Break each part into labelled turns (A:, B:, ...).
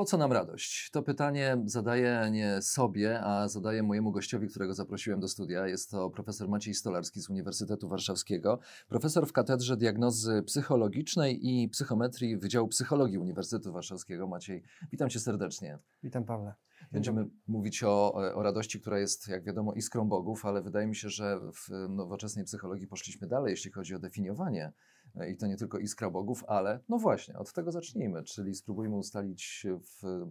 A: Po co nam radość? To pytanie zadaję nie sobie, a zadaję mojemu gościowi, którego zaprosiłem do studia. Jest to profesor Maciej Stolarski z Uniwersytetu Warszawskiego, profesor w Katedrze Diagnozy Psychologicznej i Psychometrii Wydziału Psychologii Uniwersytetu Warszawskiego. Maciej, witam cię serdecznie.
B: Witam Pawle.
A: Będziemy mówić o, o radości, która jest, jak wiadomo, iskrą bogów, ale wydaje mi się, że w nowoczesnej psychologii poszliśmy dalej, jeśli chodzi o definiowanie i to nie tylko iskra bogów, ale no właśnie, od tego zacznijmy, czyli spróbujmy ustalić w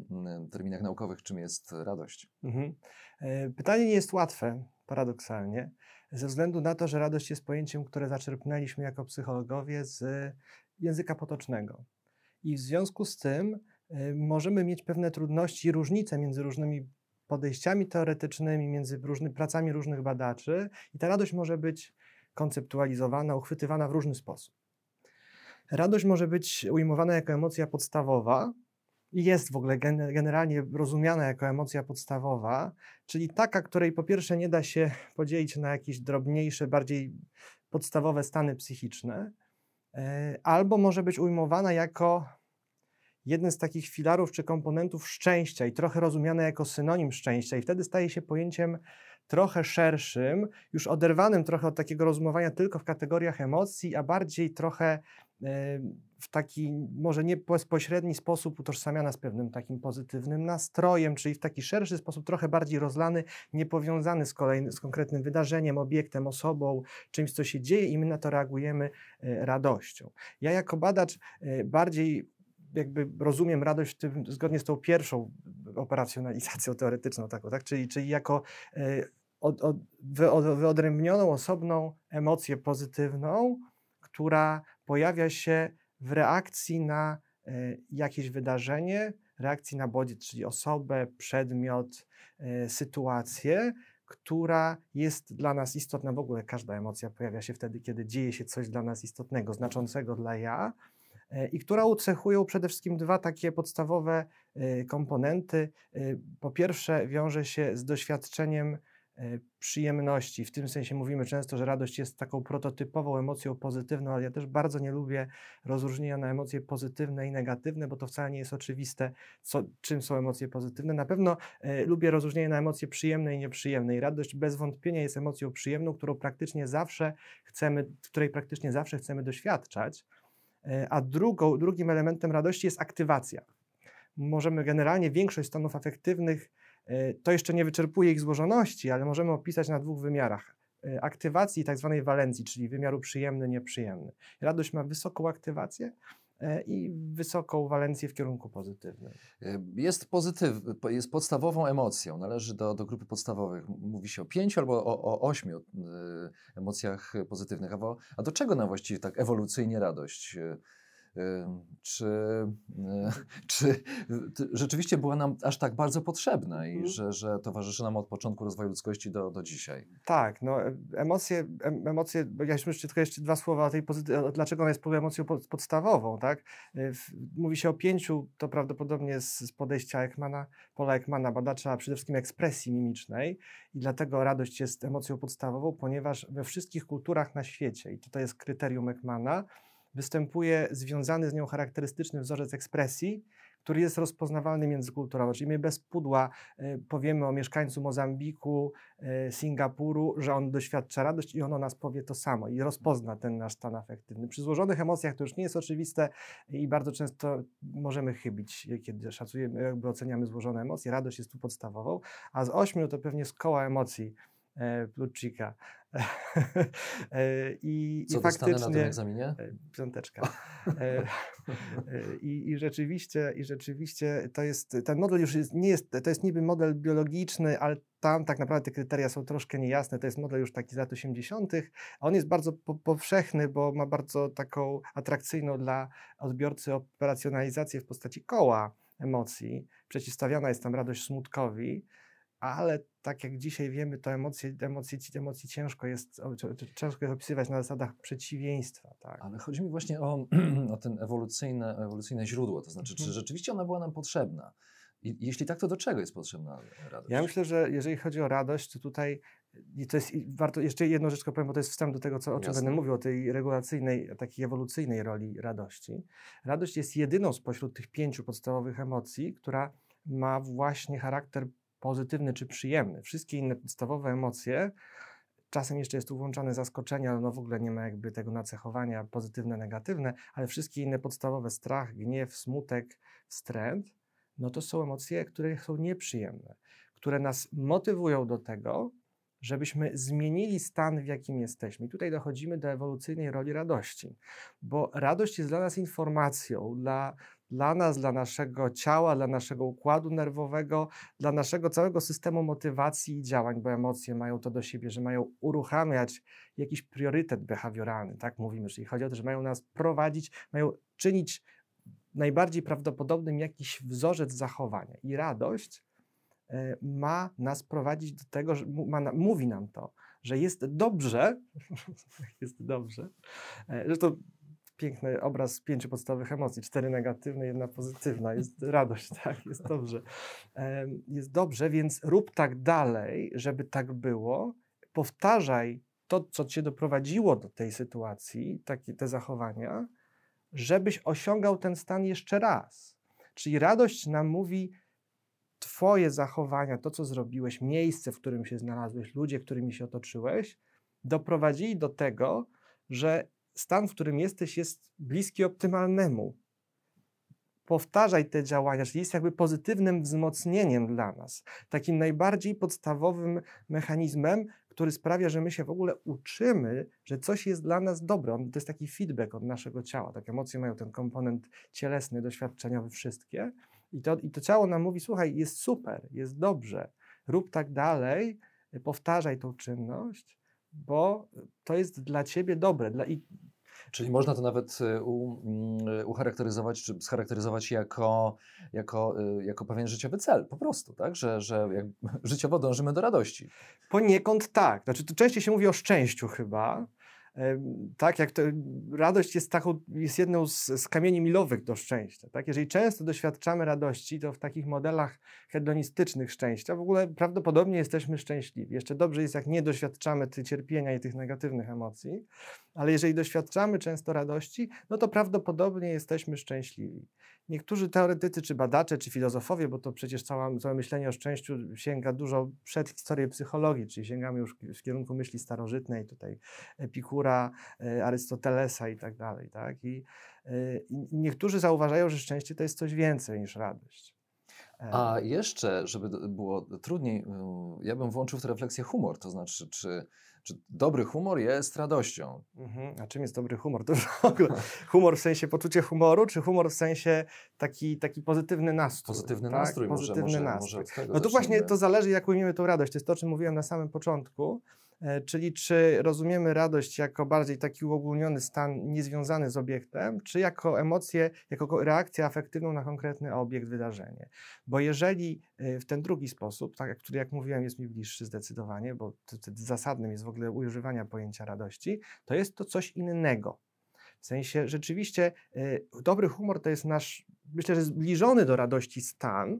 A: terminach naukowych, czym jest radość. Mhm.
B: E, pytanie nie jest łatwe, paradoksalnie, ze względu na to, że radość jest pojęciem, które zaczerpnęliśmy jako psychologowie z języka potocznego. I w związku z tym e, możemy mieć pewne trudności i różnice między różnymi podejściami teoretycznymi, między różnymi pracami różnych badaczy, i ta radość może być konceptualizowana, uchwytywana w różny sposób. Radość może być ujmowana jako emocja podstawowa i jest w ogóle generalnie rozumiana jako emocja podstawowa, czyli taka, której po pierwsze nie da się podzielić na jakieś drobniejsze, bardziej podstawowe stany psychiczne, e, albo może być ujmowana jako jeden z takich filarów czy komponentów szczęścia i trochę rozumiana jako synonim szczęścia, i wtedy staje się pojęciem trochę szerszym, już oderwanym trochę od takiego rozumowania tylko w kategoriach emocji, a bardziej trochę w taki może nie bezpośredni sposób utożsamiana z pewnym takim pozytywnym nastrojem, czyli w taki szerszy sposób, trochę bardziej rozlany, niepowiązany z, kolejny, z konkretnym wydarzeniem, obiektem, osobą, czymś, co się dzieje i my na to reagujemy e, radością. Ja jako badacz e, bardziej jakby rozumiem radość tym, zgodnie z tą pierwszą operacjonalizacją teoretyczną, taką, tak? czyli, czyli jako e, od, od, wyodrębnioną, osobną emocję pozytywną, która pojawia się w reakcji na e, jakieś wydarzenie, reakcji na bodźc, czyli osobę, przedmiot, e, sytuację, która jest dla nas istotna. W ogóle każda emocja pojawia się wtedy, kiedy dzieje się coś dla nas istotnego, znaczącego dla ja e, i która ucechują przede wszystkim dwa takie podstawowe komponenty. Po pierwsze, wiąże się z doświadczeniem przyjemności. W tym sensie mówimy często, że radość jest taką prototypową emocją pozytywną, ale ja też bardzo nie lubię rozróżnienia na emocje pozytywne i negatywne, bo to wcale nie jest oczywiste, co, czym są emocje pozytywne. Na pewno e, lubię rozróżnienie na emocje przyjemne i nieprzyjemne. I radość bez wątpienia jest emocją przyjemną, którą praktycznie zawsze chcemy, której praktycznie zawsze chcemy doświadczać. E, a drugą, drugim elementem radości jest aktywacja. Możemy generalnie większość stanów afektywnych E, to jeszcze nie wyczerpuje ich złożoności, ale możemy opisać na dwóch wymiarach. E, aktywacji tak zwanej walencji, czyli wymiaru przyjemny, nieprzyjemny. Radość ma wysoką aktywację, e, i wysoką walencję w kierunku pozytywnym.
A: Jest, pozytyw, jest podstawową emocją, należy do, do grupy podstawowych. Mówi się o pięciu albo o, o ośmiu emocjach pozytywnych. A do czego nam właściwie tak ewolucyjnie radość? Czy, e, czy rzeczywiście była nam aż tak bardzo potrzebna i mhm. że, że towarzyszy nam od początku rozwoju ludzkości do, do dzisiaj.
B: Tak, no emocje, emocje ja jeszcze tylko jeszcze dwa słowa o tej pozyty- dlaczego ona jest emocją podstawową, tak? E, mówi się o pięciu, to prawdopodobnie z, podejścia Ekmana, Pola Ekmana, badacza przede wszystkim ekspresji mimicznej i dlatego radość jest emocją podstawową, ponieważ we wszystkich kulturach na świecie, i to jest kryterium Ekmana, występuje związany z nią charakterystyczny wzorzec ekspresji, który jest rozpoznawalny międzykulturowo. Czyli my bez pudła y, powiemy o mieszkańcu Mozambiku, y, Singapuru, że on doświadcza radość i on o nas powie to samo i rozpozna ten nasz stan afektywny. Przy złożonych emocjach to już nie jest oczywiste i bardzo często możemy chybić, kiedy szacujemy, jakby oceniamy złożone emocje. Radość jest tu podstawową, a z ośmiu to pewnie z koła emocji e, Plucika.
A: E, I, Co i faktycznie, na tym egzaminie? E,
B: piąteczka. I, I, rzeczywiście, I rzeczywiście to jest, ten model już jest, nie jest, to jest niby model biologiczny, ale tam tak naprawdę te kryteria są troszkę niejasne. To jest model już taki z lat 80. On jest bardzo po, powszechny, bo ma bardzo taką atrakcyjną dla odbiorcy operacjonalizację w postaci koła emocji. Przeciwstawiana jest tam radość smutkowi, ale tak jak dzisiaj wiemy, to emocje, emocje, emocje ciężko, jest, ciężko jest opisywać na zasadach przeciwieństwa. Tak?
A: Ale chodzi mi właśnie o, o ten ewolucyjne, ewolucyjne źródło, to znaczy, czy mhm. rzeczywiście ona była nam potrzebna? I jeśli tak, to do czego jest potrzebna radość?
B: Ja myślę, że jeżeli chodzi o radość, to tutaj i to jest warto, jeszcze jedną rzecz powiem, bo to jest wstęp do tego, co, o czym Jasne. będę mówił, o tej regulacyjnej, takiej ewolucyjnej roli radości. Radość jest jedyną spośród tych pięciu podstawowych emocji, która ma właśnie charakter pozytywny czy przyjemny. Wszystkie inne podstawowe emocje, czasem jeszcze jest tu włączone zaskoczenie, ale no w ogóle nie ma jakby tego nacechowania pozytywne, negatywne, ale wszystkie inne podstawowe, strach, gniew, smutek, wstręt, no to są emocje, które są nieprzyjemne, które nas motywują do tego, żebyśmy zmienili stan, w jakim jesteśmy. I tutaj dochodzimy do ewolucyjnej roli radości, bo radość jest dla nas informacją, dla, dla nas, dla naszego ciała, dla naszego układu nerwowego, dla naszego całego systemu motywacji i działań, bo emocje mają to do siebie, że mają uruchamiać jakiś priorytet behawioralny, tak mówimy, czyli chodzi o to, że mają nas prowadzić, mają czynić najbardziej prawdopodobnym jakiś wzorzec zachowania. I radość e, ma nas prowadzić do tego, że ma, mówi nam to, że jest dobrze, jest dobrze, e, że to piękny obraz pięciu podstawowych emocji, cztery negatywne, jedna pozytywna, jest radość, tak, jest dobrze. Jest dobrze, więc rób tak dalej, żeby tak było, powtarzaj to, co cię doprowadziło do tej sytuacji, takie te zachowania, żebyś osiągał ten stan jeszcze raz. Czyli radość nam mówi, Twoje zachowania, to co zrobiłeś, miejsce, w którym się znalazłeś, ludzie, którymi się otoczyłeś, doprowadzili do tego, że stan, w którym jesteś, jest bliski optymalnemu. Powtarzaj te działania, czyli jest jakby pozytywnym wzmocnieniem dla nas, takim najbardziej podstawowym mechanizmem, który sprawia, że my się w ogóle uczymy, że coś jest dla nas dobre. to jest taki feedback od naszego ciała. Tak emocje mają ten komponent cielesny, doświadczeniowy, wszystkie. I to, I to ciało nam mówi: słuchaj, jest super, jest dobrze, rób tak dalej, powtarzaj tą czynność, bo to jest dla ciebie dobre. Dla,
A: Czyli można to nawet y, u, mm, ucharakteryzować, czy scharakteryzować jako, jako, y, jako pewien życiowy cel, po prostu, tak? Że, że jak, życiowo dążymy do radości.
B: Poniekąd tak. Znaczy, tu częściej się mówi o szczęściu chyba, tak, jak to, radość jest, taką, jest jedną z, z kamieni milowych do szczęścia. Tak? Jeżeli często doświadczamy radości, to w takich modelach hedonistycznych szczęścia w ogóle prawdopodobnie jesteśmy szczęśliwi. Jeszcze dobrze jest, jak nie doświadczamy tych cierpienia i tych negatywnych emocji, ale jeżeli doświadczamy często radości, no to prawdopodobnie jesteśmy szczęśliwi. Niektórzy teoretycy, czy badacze, czy filozofowie, bo to przecież cała, całe myślenie o szczęściu sięga dużo przed historię psychologii, czyli sięgamy już w kierunku myśli starożytnej, tutaj Epikura, e, Arystotelesa i tak dalej. Tak? I, e, I niektórzy zauważają, że szczęście to jest coś więcej niż radość.
A: E, A jeszcze, żeby było trudniej, ja bym włączył w tę refleksję humor, to znaczy, czy czy dobry humor jest radością?
B: Mhm. A czym jest dobry humor? To w ogóle humor w sensie poczucie humoru, czy humor w sensie taki, taki pozytywny nastrój?
A: Pozytywny tak? nastrój, pozytywny może, nastrój. Może,
B: no to właśnie to zależy, jak ujmiemy tą radość. To jest to, o czym mówiłem na samym początku. E, czyli czy rozumiemy radość jako bardziej taki uogólniony stan niezwiązany z obiektem, czy jako emocję, jako reakcję afektywną na konkretny obiekt, wydarzenie. Bo jeżeli e, w ten drugi sposób, tak, który jak mówiłem jest mi bliższy zdecydowanie, bo zasadnym jest w ogóle używania pojęcia radości, to jest to coś innego. W sensie rzeczywiście y, dobry humor to jest nasz, myślę, że zbliżony do radości stan,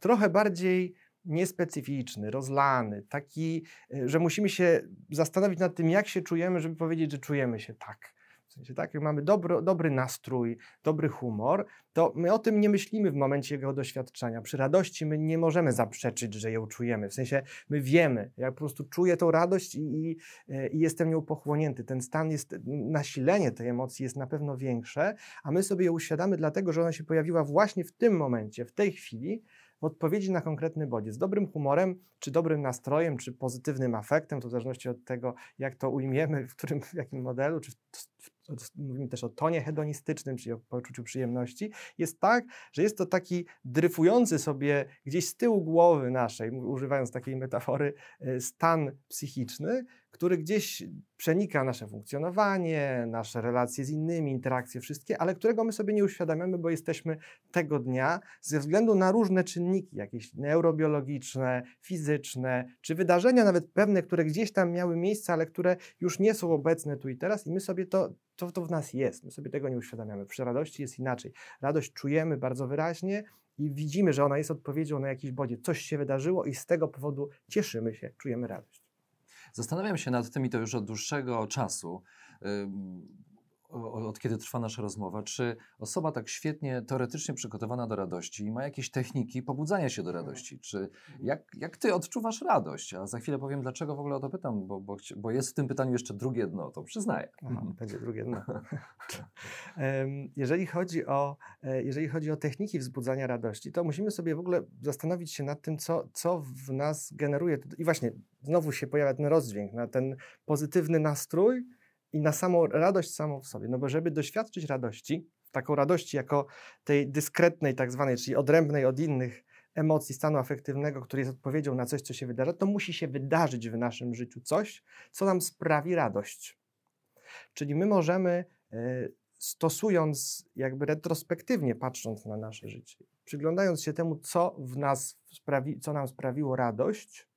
B: trochę bardziej niespecyficzny, rozlany, taki, y, że musimy się zastanowić nad tym, jak się czujemy, żeby powiedzieć, że czujemy się tak. W sensie tak, jak mamy dobro, dobry nastrój, dobry humor, to my o tym nie myślimy w momencie jego doświadczenia. Przy radości my nie możemy zaprzeczyć, że ją czujemy. W sensie my wiemy, ja po prostu czuję tą radość i, i, y, i jestem nią pochłonięty. Ten stan jest, nasilenie tej emocji jest na pewno większe, a my sobie ją uświadamy dlatego, że ona się pojawiła właśnie w tym momencie, w tej chwili, w odpowiedzi na konkretny bodziec. Dobrym humorem, czy dobrym nastrojem, czy pozytywnym afektem, to w zależności od tego, jak to ujmiemy, w którym, w jakim modelu, czy w, w, mówimy też o tonie hedonistycznym, czyli o poczuciu przyjemności, jest tak, że jest to taki dryfujący sobie gdzieś z tyłu głowy naszej, używając takiej metafory, e, stan psychiczny, który gdzieś przenika nasze funkcjonowanie, nasze relacje z innymi, interakcje wszystkie, ale którego my sobie nie uświadamiamy, bo jesteśmy tego dnia ze względu na różne czynniki, jakieś neurobiologiczne, fizyczne, czy wydarzenia nawet pewne, które gdzieś tam miały miejsce, ale które już nie są obecne tu i teraz i my sobie to, to, to w nas jest, my sobie tego nie uświadamiamy. Przy radości jest inaczej. Radość czujemy bardzo wyraźnie, i widzimy, że ona jest odpowiedzią na jakiś bodziec. Coś się wydarzyło i z tego powodu cieszymy się, czujemy radość.
C: Zastanawiam się nad tym i to już od dłuższego czasu od kiedy trwa nasza rozmowa, czy osoba tak świetnie teoretycznie przygotowana do radości ma jakieś techniki pobudzania się do mhm. radości? Czy jak, jak ty odczuwasz radość? A za chwilę powiem, dlaczego w ogóle o to pytam, bo, bo, bo jest w tym pytaniu jeszcze drugie dno, to przyznaję. Aha,
B: mhm. będzie drugie dno. jeżeli, chodzi o, e, jeżeli chodzi o techniki wzbudzania radości, to musimy sobie w ogóle zastanowić się nad tym, co, co w nas generuje. I właśnie znowu się pojawia ten rozdźwięk, na ten pozytywny nastrój, i na samą radość samą w sobie. No bo żeby doświadczyć radości, taką radości jako tej dyskretnej tak zwanej, czyli odrębnej od innych emocji, stanu afektywnego, który jest odpowiedzią na coś, co się wydarza, to musi się wydarzyć w naszym życiu coś, co nam sprawi radość. Czyli my możemy, e, stosując jakby retrospektywnie, patrząc na nasze życie, przyglądając się temu, co w nas sprawi, co nam sprawiło radość,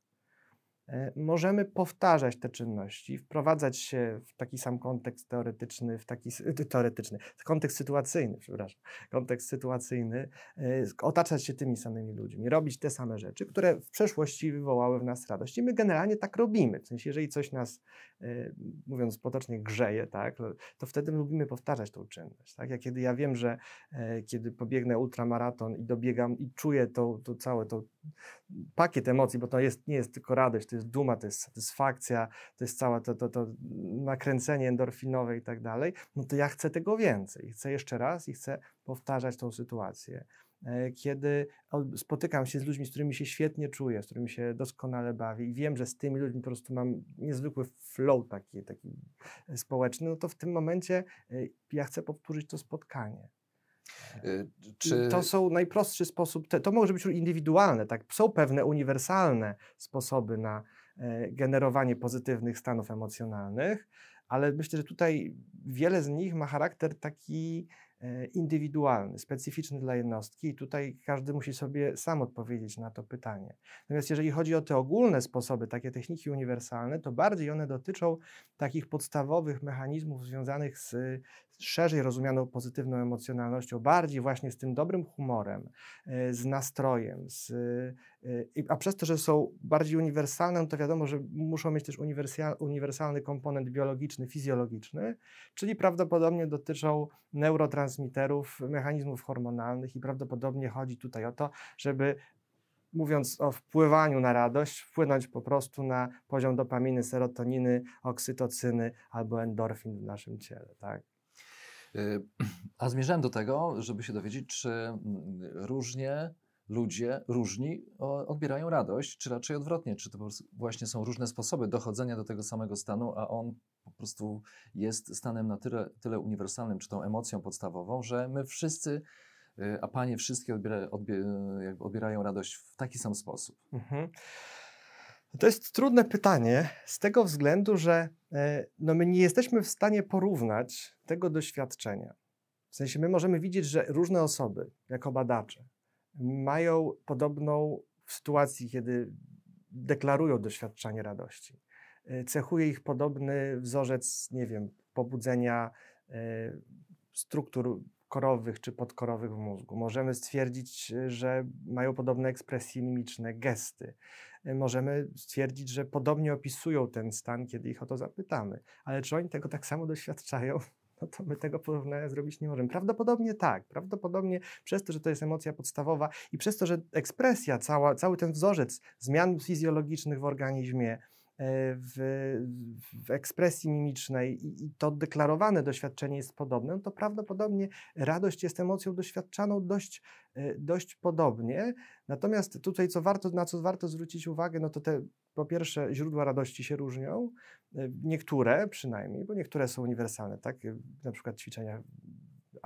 B: możemy powtarzać te czynności, wprowadzać się w taki sam kontekst teoretyczny, w taki teoretyczny, kontekst sytuacyjny, przepraszam, kontekst sytuacyjny, e, otaczać się tymi samymi ludźmi, robić te same rzeczy, które w przeszłości wywołały w nas radość. I my generalnie tak robimy. W sensie, jeżeli coś nas, e, mówiąc potocznie, grzeje, tak, to wtedy lubimy powtarzać tą czynność. Tak? Ja kiedy ja wiem, że kiedy pobiegnę ultramaraton i dobiegam i czuję to, to całe to pakiet emocji, bo to jest, nie jest tylko radość, to jest duma, to jest satysfakcja, to jest całe to, to, to nakręcenie endorfinowe i tak dalej, no to ja chcę tego więcej. Chcę jeszcze raz i chcę powtarzać tą sytuację. E, kiedy spotykam się z ludźmi, z którymi się świetnie czuję, z którymi się doskonale bawię i wiem, że z tymi ludźmi po prostu mam niezwykły flow taki, taki społeczny, no to w tym momencie e, ja chcę powtórzyć to spotkanie. Y, czy... To są najprostszy sposób, to może być indywidualne, tak? Są pewne uniwersalne sposoby na e, generowanie pozytywnych stanów emocjonalnych, ale myślę, że tutaj wiele z nich ma charakter taki E, indywidualny, specyficzny dla jednostki i tutaj każdy musi sobie sam odpowiedzieć na to pytanie. Natomiast jeżeli chodzi o te ogólne sposoby, takie techniki uniwersalne, to bardziej one dotyczą takich podstawowych mechanizmów związanych z szerzej rozumianą pozytywną emocjonalnością, bardziej właśnie z tym dobrym humorem, e, z nastrojem, z, e, a przez to, że są bardziej uniwersalne, no to wiadomo, że muszą mieć też uniwersalny komponent biologiczny, fizjologiczny, czyli prawdopodobnie dotyczą neurotransmiterów, mechanizmów hormonalnych i prawdopodobnie chodzi tutaj o to, żeby mówiąc o wpływaniu na radość, wpłynąć po prostu na poziom dopaminy, serotoniny, oksytocyny albo endorfin w naszym ciele. Tak?
C: Y, a zmierzałem do tego, żeby się dowiedzieć, czy mm, różnie ludzie, różni odbierają radość, czy raczej odwrotnie, czy to właśnie są różne sposoby dochodzenia do tego samego stanu, a on po prostu jest stanem na tyle, tyle uniwersalnym, czy tą emocją podstawową, że my wszyscy, y, a panie wszystkie odbiera, odbierają radość w taki sam sposób. Mhm.
B: To jest trudne pytanie z tego względu, że e, no my nie jesteśmy w stanie porównać tego doświadczenia. W sensie my możemy widzieć, że różne osoby, jako badacze, mają podobną w sytuacji, kiedy deklarują doświadczenie radości. E, cechuje ich podobny wzorzec, nie wiem, pobudzenia e, struktur korowych czy podkorowych w mózgu. Możemy stwierdzić, że mają podobne ekspresje mimiczne, gesty. E, możemy stwierdzić, że podobnie opisują ten stan, kiedy ich o to zapytamy. Ale czy oni tego tak samo doświadczają? No to my tego porównania zrobić nie możemy. Prawdopodobnie tak. Prawdopodobnie przez to, że to jest emocja podstawowa i przez to, że ekspresja, cała, cały ten wzorzec zmian fizjologicznych w organizmie, w, w ekspresji mimicznej i, i to deklarowane doświadczenie jest podobne, to prawdopodobnie radość jest emocją doświadczaną dość, dość podobnie. Natomiast tutaj, co warto, na co warto zwrócić uwagę, no to te po pierwsze źródła radości się różnią, niektóre przynajmniej, bo niektóre są uniwersalne, tak? Na przykład ćwiczenia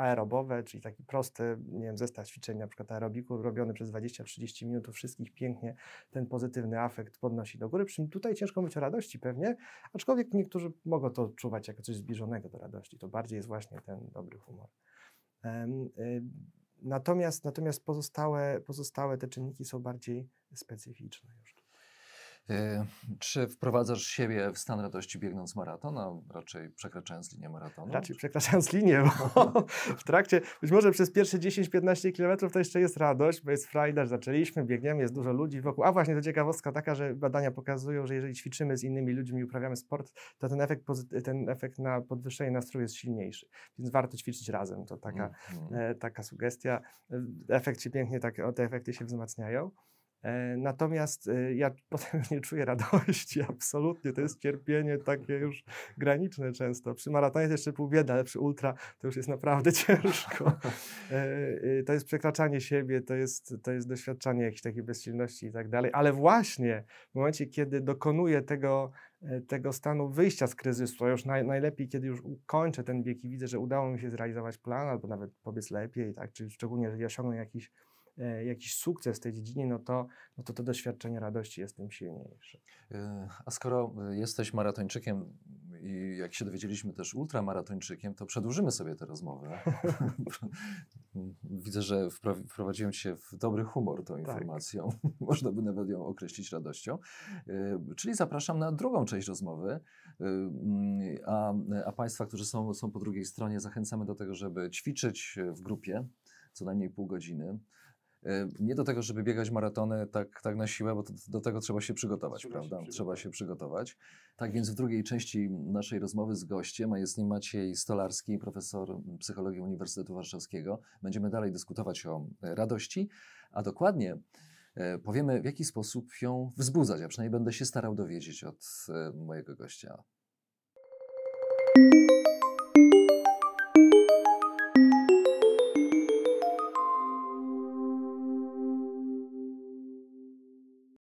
B: aerobowe, czyli taki prosty, nie wiem, zestaw ćwiczeń, na przykład aerobiku robiony przez 20-30 minut, wszystkich pięknie ten pozytywny afekt podnosi do góry. Przy czym tutaj ciężko mówić o radości pewnie, aczkolwiek niektórzy mogą to odczuwać jako coś zbliżonego do radości. To bardziej jest właśnie ten dobry humor. Y, natomiast, natomiast pozostałe, pozostałe te czynniki są bardziej specyficzne już.
A: E, czy wprowadzasz siebie w stan radości biegnąc maraton, a raczej przekraczając linię maratonu?
B: Raczej przekraczając linię, bo w trakcie, być może przez pierwsze 10-15 km to jeszcze jest radość, bo jest frajda, że zaczęliśmy, biegniemy, jest dużo ludzi wokół. A właśnie to ciekawostka taka, że badania pokazują, że jeżeli ćwiczymy z innymi ludźmi i uprawiamy sport, to ten efekt, ten efekt na podwyższenie nastroju jest silniejszy. Więc warto ćwiczyć razem. To taka, mm. taka sugestia. Efekt się pięknie, tak, te efekty się wzmacniają. E, natomiast e, ja potem nie czuję radości, absolutnie. To jest cierpienie takie już graniczne często. Przy maratonie jest jeszcze pół biedy, ale przy ultra to już jest naprawdę ciężko. E, to jest przekraczanie siebie, to jest, to jest doświadczanie jakiejś takiej bezsilności i tak dalej. Ale właśnie w momencie, kiedy dokonuję tego, tego stanu wyjścia z kryzysu, a już naj, najlepiej, kiedy już kończę ten bieg i widzę, że udało mi się zrealizować plan, albo nawet powiedz lepiej, tak, czy szczególnie, jeżeli osiągnę jakiś jakiś sukces w tej dziedzinie, no to, no to to doświadczenie radości jest tym silniejsze.
A: E, a skoro e, jesteś maratończykiem i jak się dowiedzieliśmy też ultramaratończykiem, to przedłużymy sobie tę rozmowę. Widzę, że wprowadziłem się w dobry humor tą tak. informacją. Tak. Można by nawet ją określić radością. Czyli zapraszam na drugą część rozmowy. A, a Państwa, którzy są, są po drugiej stronie, zachęcamy do tego, żeby ćwiczyć w grupie co najmniej pół godziny. E, nie do tego, żeby biegać maratony tak, tak na siłę, bo to, do tego trzeba się przygotować, trzeba prawda? Się trzeba się przygotować. Tak więc w drugiej części naszej rozmowy z gościem, a jest nim Maciej Stolarski, profesor psychologii Uniwersytetu Warszawskiego, będziemy dalej dyskutować o e, radości, a dokładnie e, powiemy, w jaki sposób ją wzbudzać. Ja przynajmniej będę się starał dowiedzieć od mojego gościa.